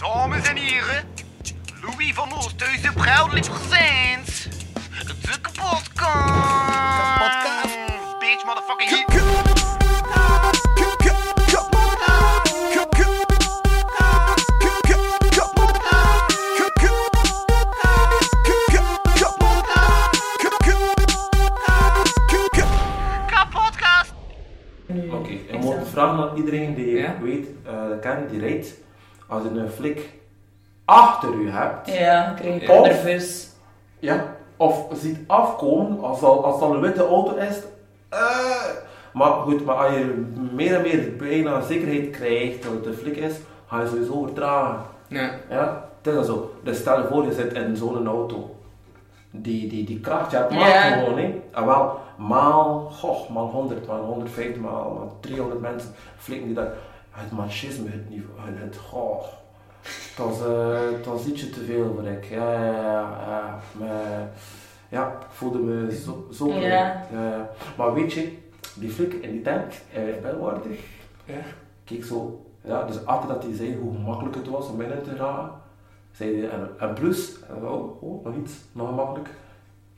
Dames en heren, Louis van Oosthuizen proudly presents de kapotkast. Kapotkast. Bitch, motherfucking hit. Kapotkast. Oké, en we moeten vragen iedereen die Ja? weet, eh kent, die rijdt, als je een flik achter u hebt, Ja, ik kreeg Of- nerveus. ja, of ziet afkomen, als, al, als een witte auto is, eh, maar goed, maar als je meer en meer bijna zekerheid krijgt dat het een flik is, ga je sowieso vertragen. Ja. Ja, het is al zo. Dus stel je voor, je zit in zo'n auto. Die, die, die kracht, mag Ja. gewoon, hè. En wel, maal, goh, maal 100, maal 150, maal, maal 300 mensen flikken die dat. Het machisme, het niveau, het, goh. Dat was, eh, was ietsje te veel voor ik. Ja, ja, ja, ja. Maar, ja, ik voelde me zo, zo Ja. ja. ja. Maar weet je, die flik in die tank, eh, Belwaarde, Ja. keek zo, ja, dus achter dat hij zei hoe gemakkelijk het was om binnen te raken, zei hij, en, en plus, en oh, oh, nog iets, nog gemakkelijk,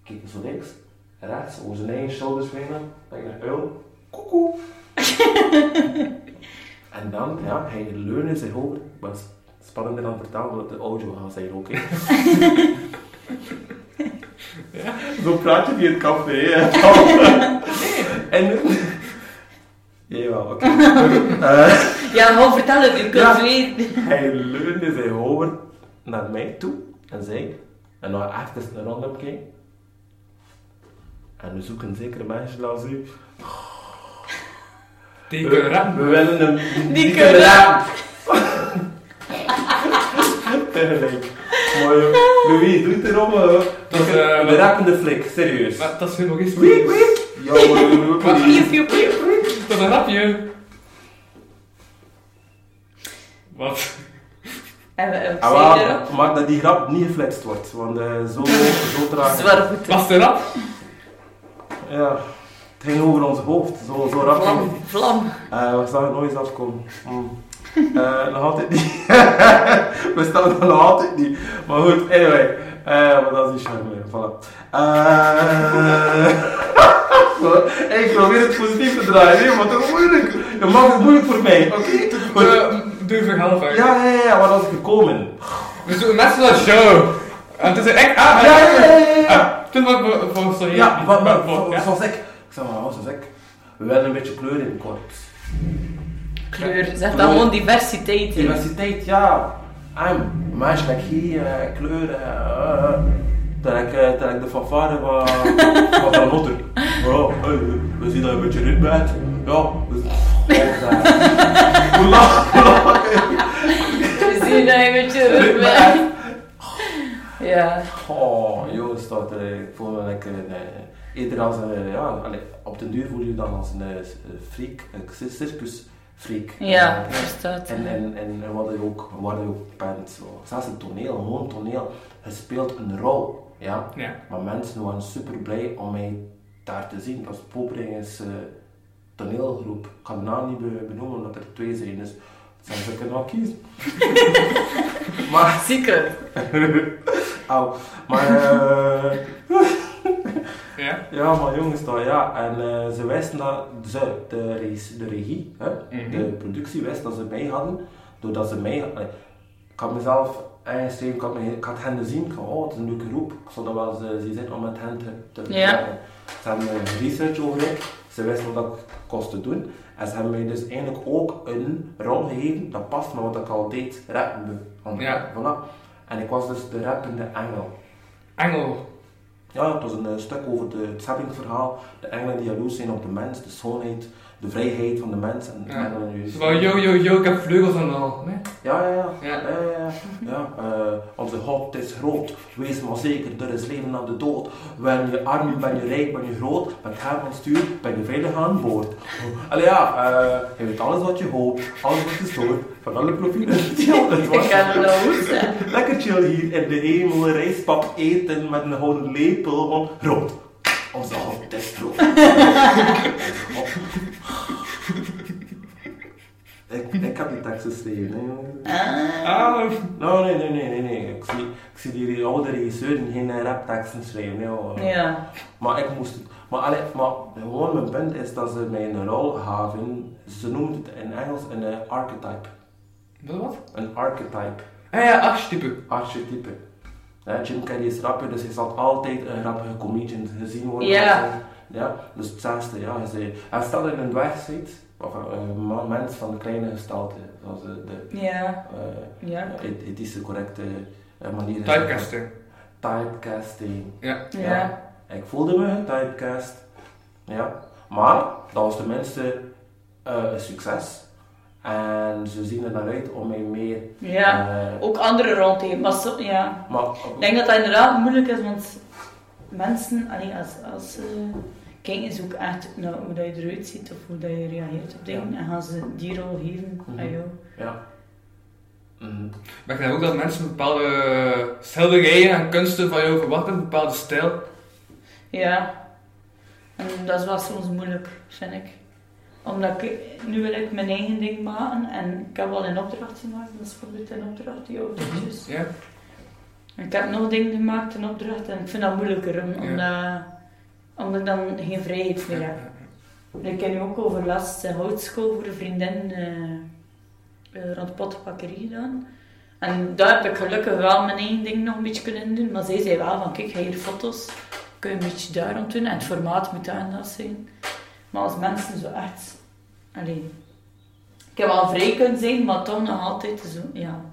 keek hij zo links, rechts, over zijn eigen shoulders bijna, like een uil, koekoe. en dan, ja, hij leunde zich over, ik was spannender dan vertellen, omdat de audio gaat zijn ook, hè. Zo praat je niet in het café, hè. en... Jawel, oké. Eh, Ja, gewoon vertel het, je kunt Ja. weten. hij leunde zich over naar mij toe en zei, en nog even een rondom keek. En we zoeken zeker mensen als u. Die kunnen rappen. We willen hem Die kunnen rapen. Tegelijk. Maar eh, Louis, doe het erom. eh. Dat is, de eh, de rappende flik, serieus. Maar dat is weer nog eens. Wie, wie? Ja? Piep, piep, piep. Dat is een rapje. Wat? En we hebben Ah, erop. maar dat die grap niet geflitst wordt, want eh, zo, zo traag. Zwaar goed. Was de rap? Ja, het ging over ons hoofd, zo, zo rap. Vlam, vlam. Eh, we staan er nooit afkomen. Mm. Eh, nog altijd niet. we staan nog altijd niet. Maar goed, anyway. Eh, maar dat is niet charme. Voilà. Eh, ik probeer het positief te draaien, nee, maar het is moeilijk. Je maakt het moeilijk voor mij, oké? Uh, doe je verhaal van. Ja, ja, ja, waar was ik gekomen? We doen net zo'n show. En het is echt. Ah, Ja, ja, ja, ja. Ah, Toen was ik volgens mij. Ja, zoals ik. Ik zeg maar, zoals ik. We willen een beetje kleur in het korps. Kleur, zeg dan gewoon diversiteit. Diversiteit, ja. En mensen like hier, kleuren. eh, dat ik, eh, dat ik de fanfare van, van motor. Ja, hey, we zien dat je een beetje rit bent. Ja, dus, hoe lach, hoe lach. We zien dat je een beetje rug bent. Ja. Oh, jongens, dat, eh, ik voel me lekker. Eerder als een, ja, allee, op den duur voel je je dan als een eh, freak, een circus freak. Ja, Eh, verstaat. En, en, en wat je ook, wat je ook bent, zo. zelfs een toneel, gewoon toneel, je speelt een rol. Ja? Ja. Maar mensen waren super blij om mij daar te zien. Dat is Poperingens eh toneelgroep. Ik ga de naam niet be- benoemen omdat er twee zijn, dus zijn ze kunnen wel kiezen. maar, Secret. au, maar, eh, Ja. ja, maar jongens, dan, ja. En eh, ze wisten dat ze, de, regie, de regie hè, Mhm. de productie wist dat ze mij hadden, doordat ze mij. allee, ik had mezelf ingeschreven, ik had, mij, ik had hen gezien, ik had, oh, het is een leuke groep, ik zou dat wel eens zitten om met hen te, te Ja. werken. Ze hebben eh, research over ik, ze wisten wat ik kost te doen. En ze hebben mij dus eigenlijk ook een rol gegeven, dat past met wat ik al deed, rappen. Ja. voilà. En ik was dus de rappende engel. Engel. Ja, het was een eh, stuk over de, het scheppingsverhaal. De engelen die jaloers zijn op de mens, de schoonheid, de vrijheid van de mens. En Ja. Zo van, yo, yo, yo, ik heb vleugels en al. Nee? Ja, ja, ja. Ja. ja. ja, ja. eh, onze God is groot, wees maar zeker, er is leven na de dood. Ben je arm, ben je rijk, ben je groot, met hem van stuur, ben je veilig aan boord. Allee ja, eh, je weet alles wat je hoopt, alles wat je stoort, van alle profielen. Ja, het Ik was- kan het wel goed zijn. Lekker chill hier in de hemel, rijstpap eten met een houten lepel van rood. Is groot. Onze God. Ik, ik heb die tekst geschreven. hè. Ah. Ah, Nou, nee, nee, nee, nee, nee. Ik zie, ik zie die oude regisseuren geen rapteksten schrijven. hè, hoor. Ja. Maar ik moest het. Maar, allee, maar gewoon mijn punt is dat ze mij een rol gaven. Ze noemen het in Engels een archetype. Wat wat? Een archetype. Ah ja, archetype. Archetype. Ja, Jim Carrey is rapper, dus hij zal altijd een rappige comedian gezien worden. Ja. ja. Dus hetzelfde, ja. Hij, zei, hij stelt in een dwergziet, of een man- mens van de kleine gestalte, zoals de, de Ja. eh, Ja. het- ethische correcte eh, manier. Typecasting. Typecasting. Ja. Ja. Ik voelde me typecast. Ja. Maar dat was tenminste eh, een succes. En ze zien er naar uit om mij meer. Ja. eh, Ook andere rond te geven. Maar zo, ja. maar, Ik denk dat dat inderdaad moeilijk is, want mensen, allee, als, als ze kijken ze ook echt naar hoe dat je eruit ziet of hoe dat je reageert op dingen en gaan ze die rol geven Mhm. aan jou. ja. Mhm. Maar ik denk ook dat mensen bepaalde schilderijen en kunsten van jou verwachten, een bepaalde stijl. Ja. En dat is wel soms moeilijk, vind ik. Omdat ik, nu wil ik mijn eigen ding maken en ik heb wel een opdracht gemaakt, dat is bijvoorbeeld een opdracht, die autootjes. Ja. En Ik heb nog dingen gemaakt, een opdracht, en ik vind dat moeilijker, om- omdat, omdat ik dan geen vrijheid meer heb. Ik heb nu ook overlast uh, houtschool voor een vriendin eh eh, rond pottenbakkerie gedaan. En daar heb ik gelukkig wel mijn eigen ding nog een beetje kunnen doen. Maar zij zei wel van, kijk, ga hier foto's, kun je een beetje daar rond doen. En het formaat moet daar en dat zijn. Maar als mensen zo echt... Allee, ik heb wel vrij kunnen zijn, maar toch nog altijd zo, ja...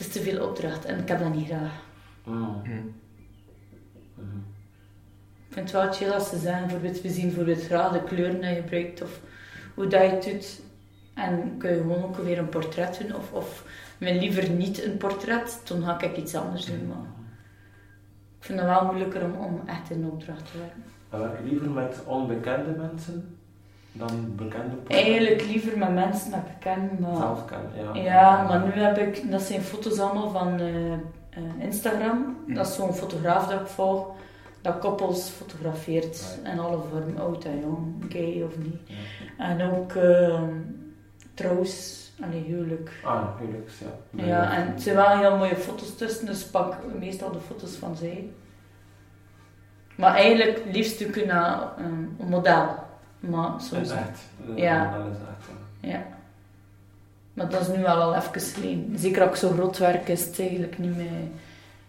Het is te veel opdracht en ik heb dat niet graag. Mhm. Hm. Mhm. Ik vind het wel chill als ze zeggen, bijvoorbeeld, we zien bijvoorbeeld graag de kleuren die je gebruikt of hoe dat je het doet. En kun je gewoon ook weer een portret doen of, of liever niet een portret, dan ga ik iets anders doen. Maar ik vind het wel moeilijker om, om echt in opdracht te werken. Dan werk je liever met onbekende mensen dan bekende personen? Eigenlijk liever met mensen dat ik ken, maar... Zelf kennen, ja. Ja, maar nu heb ik, dat zijn foto's allemaal van eh, eh, Instagram. Dat is zo'n fotograaf dat ik volg, dat koppels fotografeert Right. in alle vormen, oud en jong, gay of niet. Ja. En ook uh, trouwens, allee, huwelijk. Ah, huwelijks, ja. Ja, en het zijn wel heel mooie foto's tussen, dus pak meestal de foto's van zij. Maar eigenlijk liefst ik naar um, een model. Maar Dat soms... is echt. Ja. Dat is echt, ja. Ja. Maar dat is nu wel al even geleden. Zeker als ik zo groot werk, is het eigenlijk niet meer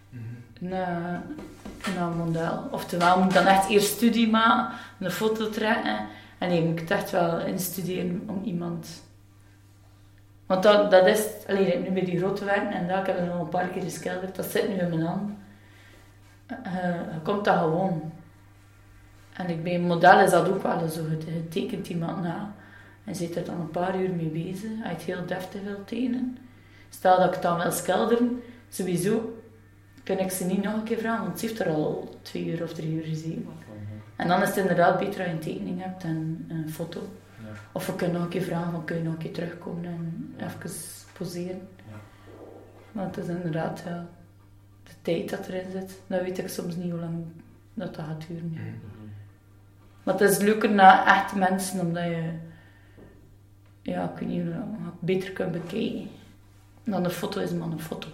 Mhm. een, een model. Oftewel, moet ik dan echt eerst studie maken, een foto trekken. En nee, moet ik het echt wel instuderen om iemand... Want dat, dat is... Allee, nu bij die grote werken, en dat, ik heb er nog een paar keer geschilderd, dat zit nu in mijn hand. Eh, je komt dat gewoon. En ik, bij een model is dat ook wel zo. Je tekent iemand na. En zit er dan een paar uur mee bezig. Hij het heel deftig wil tekenen. Stel dat ik het dan wil schilderen, sowieso kan ik ze niet nog een keer vragen, want ze heeft er al twee uur of drie uur gezeten. En dan is het inderdaad beter dat je een tekening hebt en een foto. Of we kunnen nog een keer vragen, van, kun je nog een keer terugkomen en even poseren. Ja. Want het is inderdaad, ja, de tijd dat erin zit, dan weet ik soms niet hoe lang dat, dat gaat duren. ja. Mhm. Maar het is leuker naar echte mensen, omdat je, ja, ik weet beter kunt bekijken. Dan een foto is maar een foto.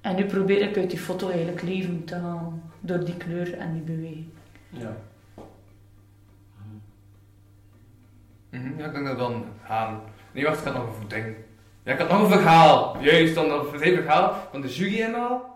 En nu probeer ik uit die foto eigenlijk leven te halen, door die kleur en die beweging. Ja. Mhm, Ja, ik denk dan gaan. Nee, wacht, ik had nog een ding. Ja, ik had nog een verhaal. Juist, dan een verhaal van de jury en al.